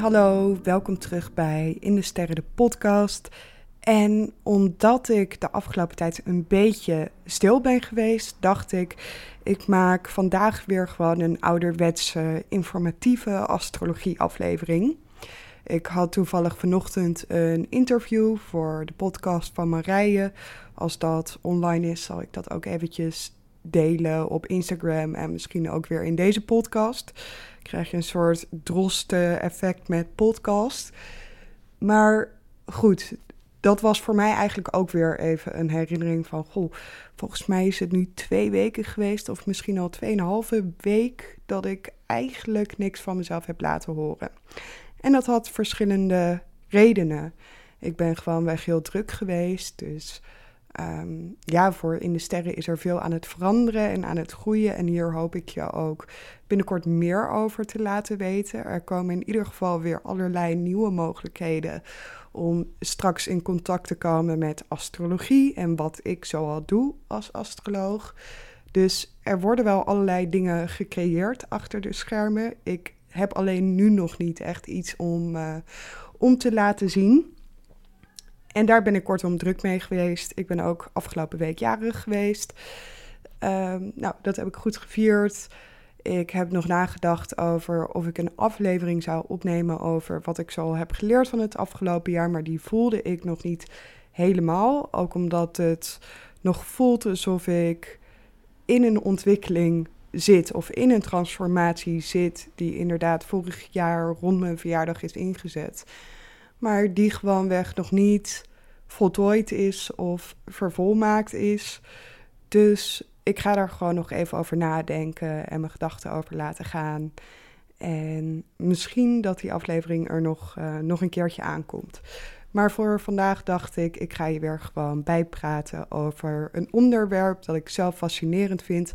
Hallo, welkom terug bij In de Sterren, de podcast. En omdat ik de afgelopen tijd een beetje stil ben geweest, dacht ik, ik maak vandaag weer gewoon een ouderwetse informatieve astrologie-aflevering. Ik had toevallig vanochtend een interview voor de podcast van Marije. Als dat online is, zal ik dat ook eventjes delen op Instagram en misschien ook weer in deze podcast. Krijg je een soort droste-effect met podcast. Maar goed, dat was voor mij eigenlijk ook weer even een herinnering van... Goh, volgens mij is het nu twee weken geweest of misschien al tweeënhalve week... dat ik eigenlijk niks van mezelf heb laten horen. En dat had verschillende redenen. Ik ben gewoon weg heel druk geweest, dus Ehm, ja, voor In de Sterren is er veel aan het veranderen en aan het groeien. En hier hoop ik je ook binnenkort meer over te laten weten. Er komen in ieder geval weer allerlei nieuwe mogelijkheden om straks in contact te komen met astrologie en wat ik zoal doe als astroloog. Dus er worden wel allerlei dingen gecreëerd achter de schermen. Ik heb alleen nu nog niet echt iets om, uh, om te laten zien. En daar ben ik kortom druk mee geweest. Ik ben ook afgelopen week jarig geweest. Um, nou, dat heb ik goed gevierd. Ik heb nog nagedacht over of ik een aflevering zou opnemen over wat ik zo heb geleerd van het afgelopen jaar. Maar die voelde ik nog niet helemaal. Ook omdat het nog voelt alsof ik in een ontwikkeling zit of in een transformatie zit die inderdaad vorig jaar rond mijn verjaardag is ingezet maar die gewoonweg nog niet voltooid is of vervolmaakt is. Dus ik ga daar gewoon nog even over nadenken en mijn gedachten over laten gaan. En misschien dat die aflevering er nog, uh, nog een keertje aankomt. Maar voor vandaag dacht ik, ik ga je weer gewoon bijpraten over een onderwerp dat ik zelf fascinerend vind.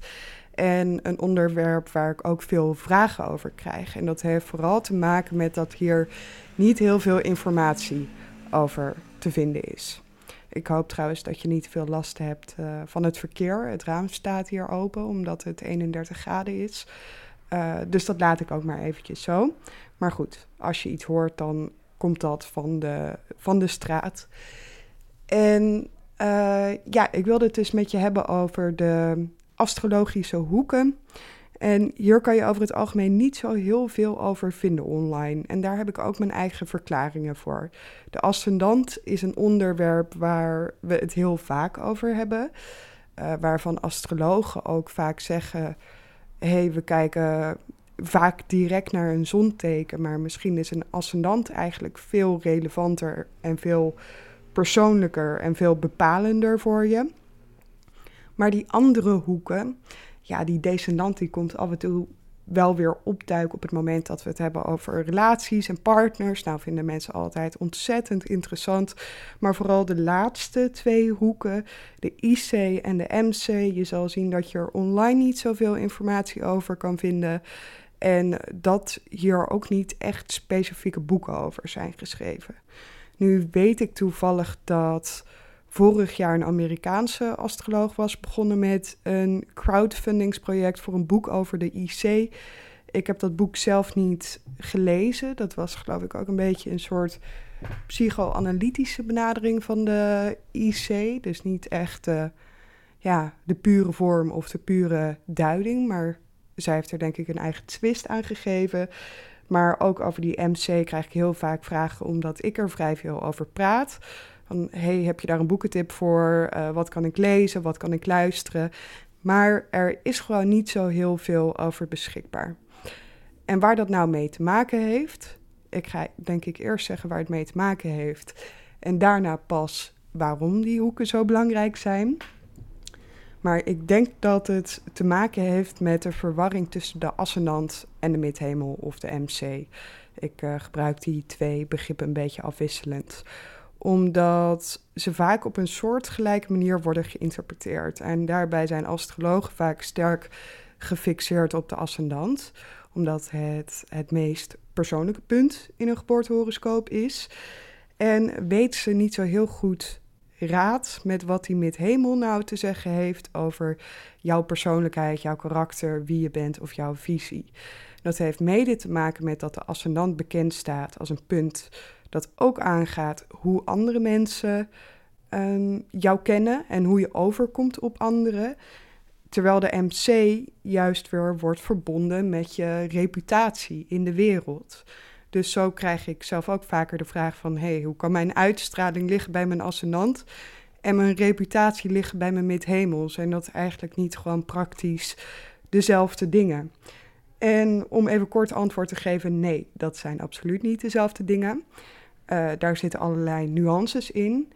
En een onderwerp waar ik ook veel vragen over krijg. En dat heeft vooral te maken met dat hier niet heel veel informatie over te vinden is. Ik hoop trouwens dat je niet veel last hebt uh, van het verkeer. Het raam staat hier open omdat het 31 graden is. Uh, dus dat laat ik ook maar eventjes zo. Maar goed, als je iets hoort, dan komt dat van de, van de straat. En uh, ja, ik wilde het dus met je hebben over de astrologische hoeken. En hier kan je over het algemeen niet zo heel veel over vinden online. En daar heb ik ook mijn eigen verklaringen voor. De ascendant is een onderwerp waar we het heel vaak over hebben. Uh, waarvan astrologen ook vaak zeggen: hé, hey, we kijken vaak direct naar een zonteken, maar misschien is een ascendant eigenlijk veel relevanter en veel persoonlijker en veel bepalender voor je. Maar die andere hoeken, ja, die descendant komt af en toe wel weer opduiken op het moment dat we het hebben over relaties en partners. Nou, vinden mensen altijd ontzettend interessant. Maar vooral de laatste twee hoeken, de IC en de MC. Je zal zien dat je er online niet zoveel informatie over kan vinden. En dat hier ook niet echt specifieke boeken over zijn geschreven. Nu weet ik toevallig dat vorig jaar een Amerikaanse astroloog was begonnen met een crowdfundingsproject voor een boek over de IC. Ik heb dat boek zelf niet gelezen. Dat was geloof ik ook een beetje een soort psychoanalytische benadering van de IC. Dus niet echt ja, de pure vorm of de pure duiding. Maar zij heeft er denk ik een eigen twist aan gegeven. Maar ook over die MC krijg ik heel vaak vragen omdat ik er vrij veel over praat. Van, hey, heb je daar een boekentip voor? Uh, wat kan ik lezen? Wat kan ik luisteren? Maar er is gewoon niet zo heel veel over beschikbaar. En waar dat nou mee te maken heeft, ik ga denk ik eerst zeggen waar het mee te maken heeft. En daarna pas waarom die hoeken zo belangrijk zijn. Maar ik denk dat het te maken heeft met de verwarring tussen de ascendant en de midhemel of de MC. Ik uh, gebruik die twee begrippen een beetje afwisselend omdat ze vaak op een soortgelijke manier worden geïnterpreteerd. En daarbij zijn astrologen vaak sterk gefixeerd op de ascendant, omdat het het meest persoonlijke punt in een geboortehoroscoop is. En weten ze niet zo heel goed raad met wat die met hemel nou te zeggen heeft over jouw persoonlijkheid, jouw karakter, wie je bent of jouw visie. Dat heeft mede te maken met dat de ascendant bekend staat als een punt dat ook aangaat hoe andere mensen um, jou kennen en hoe je overkomt op anderen. Terwijl de MC juist weer wordt verbonden met je reputatie in de wereld. Dus zo krijg ik zelf ook vaker de vraag van... hey, hoe kan mijn uitstraling liggen bij mijn ascendant... en mijn reputatie liggen bij mijn midhemel? Zijn dat eigenlijk niet gewoon praktisch dezelfde dingen? En om even kort antwoord te geven, nee, dat zijn absoluut niet dezelfde dingen. Uh, daar zitten allerlei nuances in.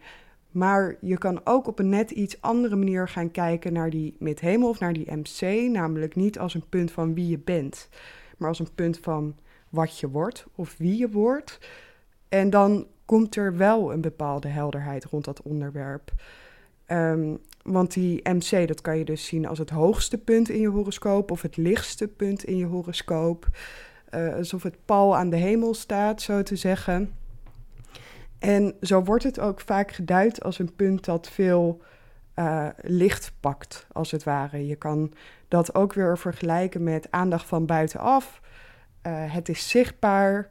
Maar je kan ook op een net iets andere manier gaan kijken naar die midhemel of naar die MC. Namelijk niet als een punt van wie je bent, maar als een punt van wat je wordt of wie je wordt. En dan komt er wel een bepaalde helderheid rond dat onderwerp. Um, want die MC, dat kan je dus zien als het hoogste punt in je horoscoop of het lichtste punt in je horoscoop. Uh, alsof het pal aan de hemel staat, zo te zeggen. En zo wordt het ook vaak geduid als een punt dat veel uh, licht pakt, als het ware. Je kan dat ook weer vergelijken met aandacht van buitenaf. Uh, het is zichtbaar.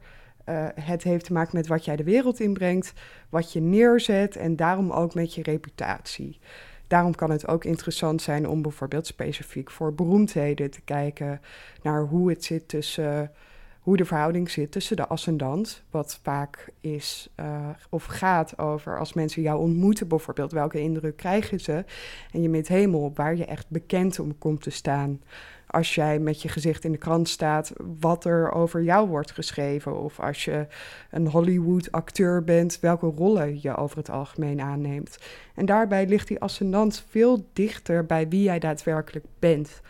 Uh, het heeft te maken met wat jij de wereld inbrengt, wat je neerzet en daarom ook met je reputatie. Daarom kan het ook interessant zijn om bijvoorbeeld specifiek voor beroemdheden te kijken naar hoe het zit tussen hoe de verhouding zit tussen de ascendant, wat vaak is uh, of gaat over als mensen jou ontmoeten, bijvoorbeeld, welke indruk krijgen ze? En je met hemel, waar je echt bekend om komt te staan. Als jij met je gezicht in de krant staat, wat er over jou wordt geschreven. Of als je een Hollywood-acteur bent, welke rollen je over het algemeen aanneemt. En daarbij ligt die ascendant veel dichter bij wie jij daadwerkelijk bent.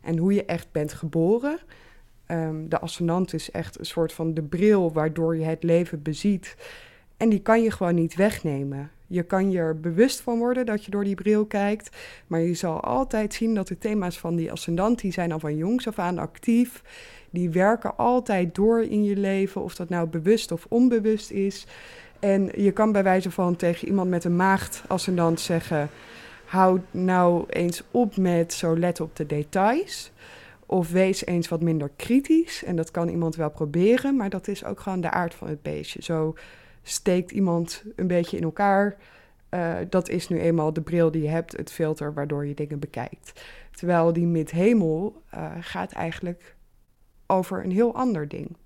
En hoe je echt bent geboren Um, de ascendant is echt een soort van de bril waardoor je het leven beziet. En die kan je gewoon niet wegnemen. Je kan je er bewust van worden dat je door die bril kijkt. Maar je zal altijd zien dat de thema's van die ascendant, die zijn al van jongs af aan actief. Die werken altijd door in je leven, of dat nou bewust of onbewust is. En je kan bij wijze van tegen iemand met een maagd ascendant zeggen... hou nou eens op met zo let op de details... Of wees eens wat minder kritisch. En dat kan iemand wel proberen, maar dat is ook gewoon de aard van het beestje. Zo steekt iemand een beetje in elkaar. Uh, dat is nu eenmaal de bril die je hebt, het filter waardoor je dingen bekijkt. Terwijl die midhemel uh, gaat eigenlijk over een heel ander ding.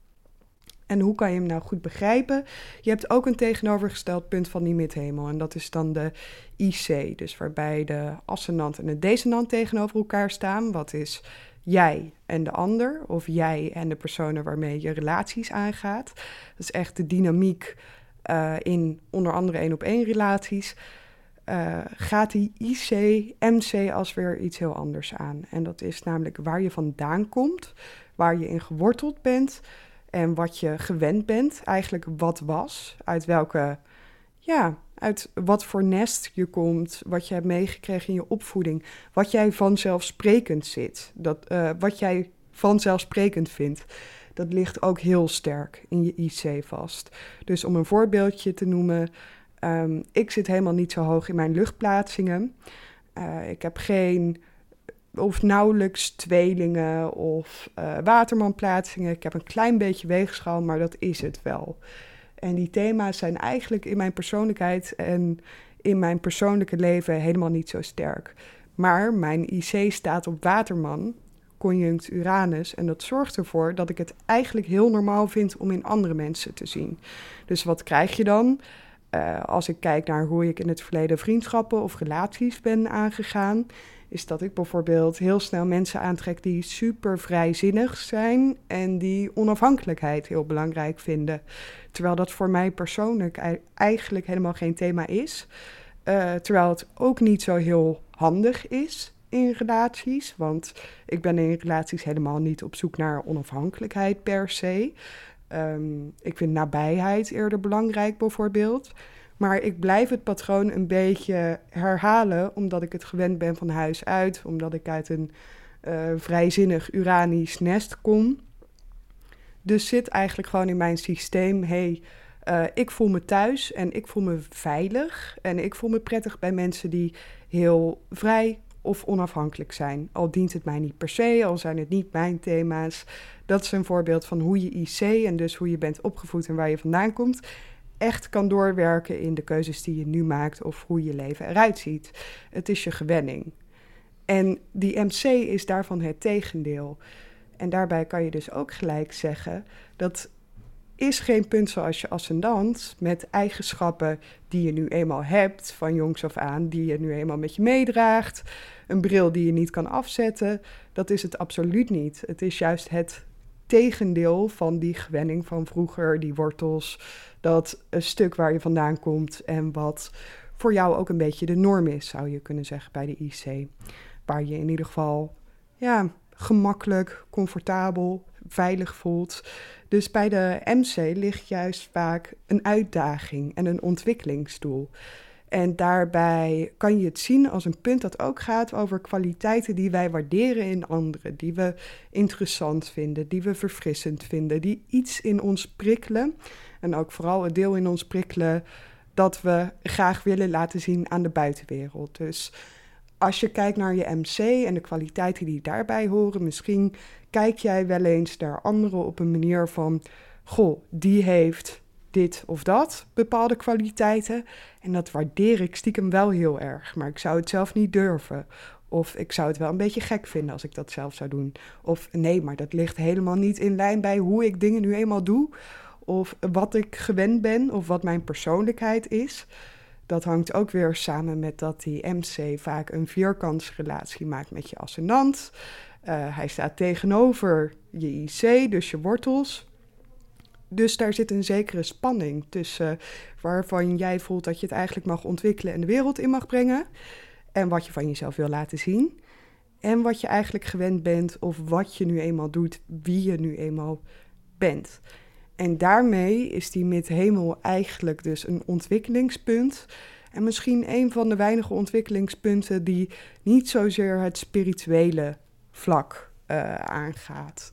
En hoe kan je hem nou goed begrijpen? Je hebt ook een tegenovergesteld punt van die midhemel. En dat is dan de IC. Dus waarbij de ascendant en de descendant tegenover elkaar staan. Wat is jij en de ander, of jij en de personen waarmee je relaties aangaat. Dat is echt de dynamiek uh, in onder andere één op één relaties. Uh, gaat die IC, MC als weer iets heel anders aan. En dat is namelijk waar je vandaan komt, waar je in geworteld bent en wat je gewend bent, eigenlijk wat was, uit welke ja, uit wat voor nest je komt, wat je hebt meegekregen in je opvoeding, wat jij vanzelfsprekend zit, dat, uh, wat jij vanzelfsprekend vindt. Dat ligt ook heel sterk in je IC vast. Dus om een voorbeeldje te noemen, um, ik zit helemaal niet zo hoog in mijn luchtplaatsingen. Uh, ik heb geen of nauwelijks tweelingen of uh, watermanplaatsingen. Ik heb een klein beetje weegschaal, maar dat is het wel. En die thema's zijn eigenlijk in mijn persoonlijkheid en in mijn persoonlijke leven helemaal niet zo sterk. Maar mijn IC staat op Waterman, conjunct Uranus. En dat zorgt ervoor dat ik het eigenlijk heel normaal vind om in andere mensen te zien. Dus wat krijg je dan? Uh, als ik kijk naar hoe ik in het verleden vriendschappen of relaties ben aangegaan, is dat ik bijvoorbeeld heel snel mensen aantrek die super vrijzinnig zijn en die onafhankelijkheid heel belangrijk vinden. Terwijl dat voor mij persoonlijk eigenlijk helemaal geen thema is. Uh, terwijl het ook niet zo heel handig is in relaties. Want ik ben in relaties helemaal niet op zoek naar onafhankelijkheid per se. Um, ik vind nabijheid eerder belangrijk, bijvoorbeeld. Maar ik blijf het patroon een beetje herhalen, omdat ik het gewend ben van huis uit, omdat ik uit een uh, vrijzinnig Uranisch nest kom. Dus zit eigenlijk gewoon in mijn systeem: hey, uh, ik voel me thuis en ik voel me veilig en ik voel me prettig bij mensen die heel vrij, of onafhankelijk zijn. Al dient het mij niet per se, al zijn het niet mijn thema's. Dat is een voorbeeld van hoe je IC en dus hoe je bent opgevoed en waar je vandaan komt, echt kan doorwerken in de keuzes die je nu maakt of hoe je leven eruit ziet. Het is je gewenning. En die MC is daarvan het tegendeel. En daarbij kan je dus ook gelijk zeggen dat is geen punt zoals je ascendant met eigenschappen die je nu eenmaal hebt van jongs af aan, die je nu eenmaal met je meedraagt, een bril die je niet kan afzetten. Dat is het absoluut niet. Het is juist het tegendeel van die gewenning van vroeger, die wortels, dat stuk waar je vandaan komt en wat voor jou ook een beetje de norm is, zou je kunnen zeggen bij de IC. Waar je in ieder geval ja, gemakkelijk, comfortabel, veilig voelt. Dus bij de MC ligt juist vaak een uitdaging en een ontwikkelingsdoel. En daarbij kan je het zien als een punt dat ook gaat over kwaliteiten die wij waarderen in anderen, die we interessant vinden, die we verfrissend vinden, die iets in ons prikkelen. En ook vooral het deel in ons prikkelen dat we graag willen laten zien aan de buitenwereld. Dus als je kijkt naar je MC en de kwaliteiten die daarbij horen, misschien kijk jij wel eens naar anderen op een manier van: Goh, die heeft dit of dat, bepaalde kwaliteiten. En dat waardeer ik stiekem wel heel erg, maar ik zou het zelf niet durven. Of ik zou het wel een beetje gek vinden als ik dat zelf zou doen. Of nee, maar dat ligt helemaal niet in lijn bij hoe ik dingen nu eenmaal doe. Of wat ik gewend ben, of wat mijn persoonlijkheid is. Dat hangt ook weer samen met dat die MC vaak een vierkantsrelatie maakt met je ascendant. Uh, hij staat tegenover je IC, dus je wortels. Dus daar zit een zekere spanning tussen waarvan jij voelt dat je het eigenlijk mag ontwikkelen en de wereld in mag brengen. En wat je van jezelf wil laten zien. En wat je eigenlijk gewend bent of wat je nu eenmaal doet, wie je nu eenmaal bent. En daarmee is die midhemel eigenlijk dus een ontwikkelingspunt. En misschien een van de weinige ontwikkelingspunten die niet zozeer het spirituele vlak uh, aangaat.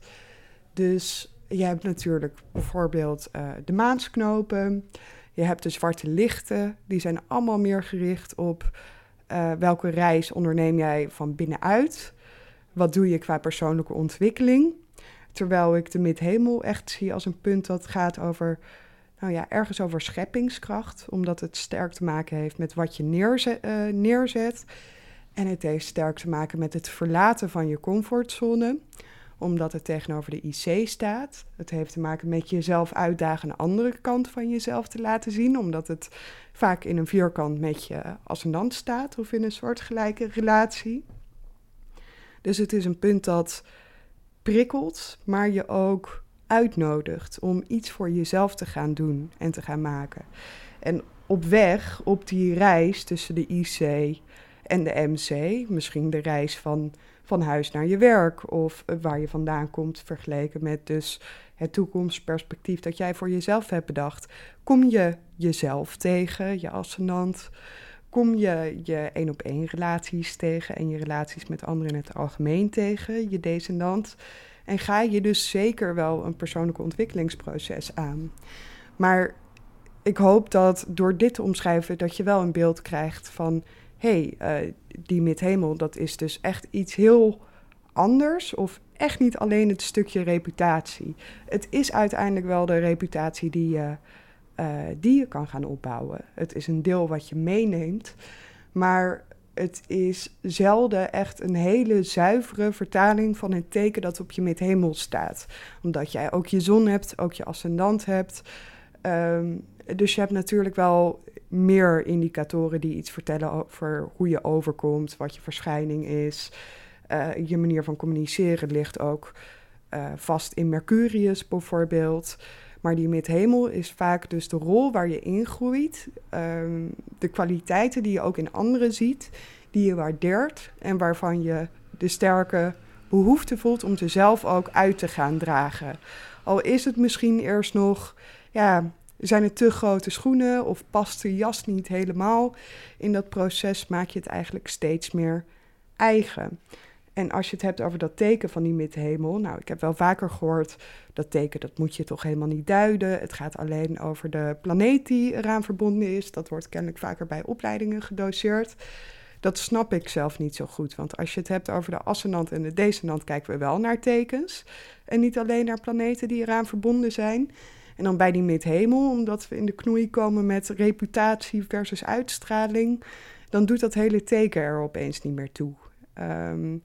Dus je hebt natuurlijk bijvoorbeeld uh, de maansknopen. Je hebt de zwarte lichten. Die zijn allemaal meer gericht op uh, welke reis onderneem jij van binnenuit. Wat doe je qua persoonlijke ontwikkeling? Terwijl ik de midhemel echt zie als een punt dat gaat over, nou ja, ergens over scheppingskracht. Omdat het sterk te maken heeft met wat je. Uh, neerzet. En het heeft sterk te maken met het verlaten van je comfortzone omdat het tegenover de IC staat. Het heeft te maken met jezelf uitdagen een andere kant van jezelf te laten zien, omdat het vaak in een vierkant met je ascendant staat of in een soortgelijke relatie. Dus het is een punt dat prikkelt, maar je ook uitnodigt om iets voor jezelf te gaan doen en te gaan maken. En op weg, op die reis tussen de IC en de MC, misschien de reis van, van huis naar je werk of waar je vandaan komt, vergeleken met dus het toekomstperspectief dat jij voor jezelf hebt bedacht, kom je jezelf tegen, je ascendant, kom je je één op één relaties tegen en je relaties met anderen in het algemeen tegen, je descendant. En ga je dus zeker wel een persoonlijke ontwikkelingsproces aan. Maar ik hoop dat door dit te omschrijven, dat je wel een beeld krijgt van hé, hey, uh, die midhemel, dat is dus echt iets heel anders. Of echt niet alleen het stukje reputatie. Het is uiteindelijk wel de reputatie die je, uh, die je kan gaan opbouwen. Het is een deel wat je meeneemt. Maar het is zelden echt een hele zuivere vertaling van het teken dat op je midhemel staat. Omdat jij ook je zon hebt, ook je ascendant hebt. Um, dus je hebt natuurlijk wel meer indicatoren die iets vertellen over hoe je overkomt, wat je verschijning is. Uh, je manier van communiceren ligt ook uh, vast in Mercurius bijvoorbeeld. Maar die midhemel is vaak dus de rol waar je ingroeit. Um, de kwaliteiten die je ook in anderen ziet, die je waardeert en waarvan je de sterke behoefte voelt om ze zelf ook uit te gaan dragen. Al is het misschien eerst nog ja, zijn het te grote schoenen of past de jas niet helemaal? In dat proces maak je het eigenlijk steeds meer eigen. En als je het hebt over dat teken van die midhemel, nou, ik heb wel vaker gehoord dat teken, dat moet je toch helemaal niet duiden. Het gaat alleen over de planeet die eraan verbonden is. Dat wordt kennelijk vaker bij opleidingen gedoseerd. Dat snap ik zelf niet zo goed. Want als je het hebt over de ascendant en de descendant, kijken we wel naar tekens. En niet alleen naar planeten die eraan verbonden zijn. En dan bij die midhemel, omdat we in de knoei komen met reputatie versus uitstraling, dan doet dat hele teken er opeens niet meer toe. Ehm,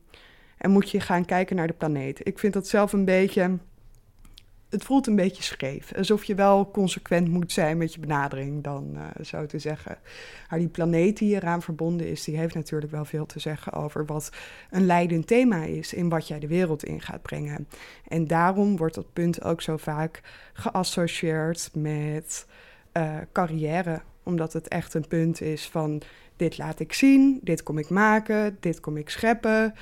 en moet je gaan kijken naar de planeet. Ik vind dat zelf een beetje het voelt een beetje scheef. Alsof je wel consequent moet zijn met je benadering, dan uh, zo te zeggen. Maar die planeet die eraan verbonden is, die heeft natuurlijk wel veel te zeggen over wat een leidend thema is in wat jij de wereld in gaat brengen. En daarom wordt dat punt ook zo vaak geassocieerd met uh, carrière, omdat het echt een punt is van dit laat ik zien, dit kom ik maken, dit kom ik scheppen.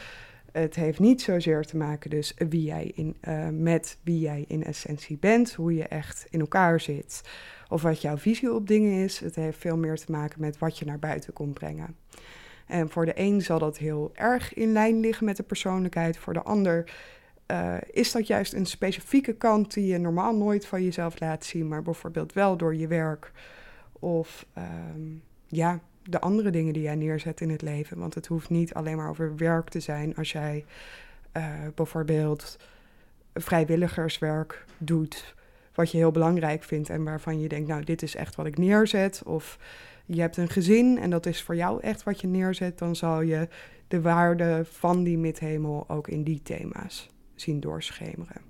Het heeft niet zozeer te maken dus wie jij in, uh, met wie jij in essentie bent, hoe je echt in elkaar zit of wat jouw visie op dingen is. Het heeft veel meer te maken met wat je naar buiten komt brengen. En voor de een zal dat heel erg in lijn liggen met de persoonlijkheid, voor de ander uh, is dat juist een specifieke kant die je normaal nooit van jezelf laat zien, maar bijvoorbeeld wel door je werk of um, ja, de andere dingen die jij neerzet in het leven. Want het hoeft niet alleen maar over werk te zijn als jij uh, bijvoorbeeld vrijwilligerswerk doet, wat je heel belangrijk vindt en waarvan je denkt, nou, dit is echt wat ik neerzet. Of je hebt een gezin en dat is voor jou echt wat je neerzet, dan zal je de waarde van die midhemel ook in die thema's zien doorschemeren.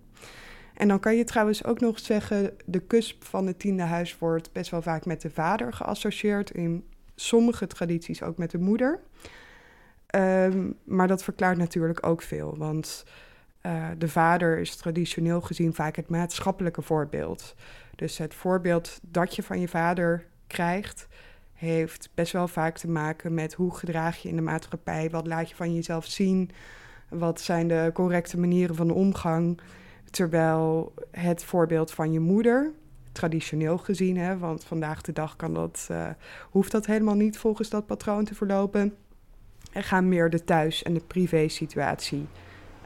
En dan kan je trouwens ook nog zeggen, de cusp van het tiende huis wordt best wel vaak met de vader geassocieerd in sommige tradities ook met de moeder. Um, maar dat verklaart natuurlijk ook veel, want uh, de vader is traditioneel gezien vaak het maatschappelijke voorbeeld. Dus het voorbeeld dat je van je vader krijgt, heeft best wel vaak te maken met hoe gedraag je in de maatschappij, wat laat je van jezelf zien, wat zijn de correcte manieren van de omgang. Terwijl het voorbeeld van je moeder, traditioneel gezien, hè, want vandaag de dag kan dat, uh, hoeft dat helemaal niet volgens dat patroon te verlopen. Er gaan meer de thuis- en de privé-situatie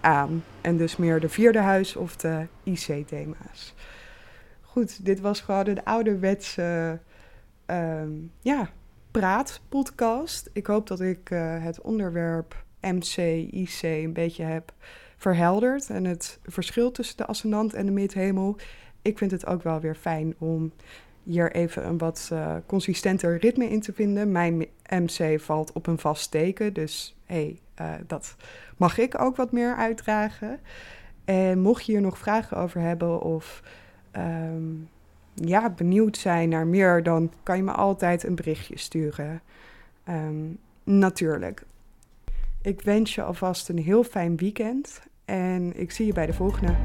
aan. En dus meer de vierde huis of de IC-thema's. Goed, dit was gewoon de ouderwetse uh, ja, praatpodcast. Ik hoop dat ik uh, het onderwerp MC, IC een beetje heb verhelderd. En het verschil tussen de ascendant en de midhemel ik vind het ook wel weer fijn om hier even een wat uh, consistenter ritme in te vinden. Mijn MC valt op een vast teken, dus hey, uh, dat mag ik ook wat meer uitdragen. En mocht je hier nog vragen over hebben of um, ja, benieuwd zijn naar meer, dan kan je me altijd een berichtje sturen. Um, natuurlijk. Ik wens je alvast een heel fijn weekend en ik zie je bij de volgende.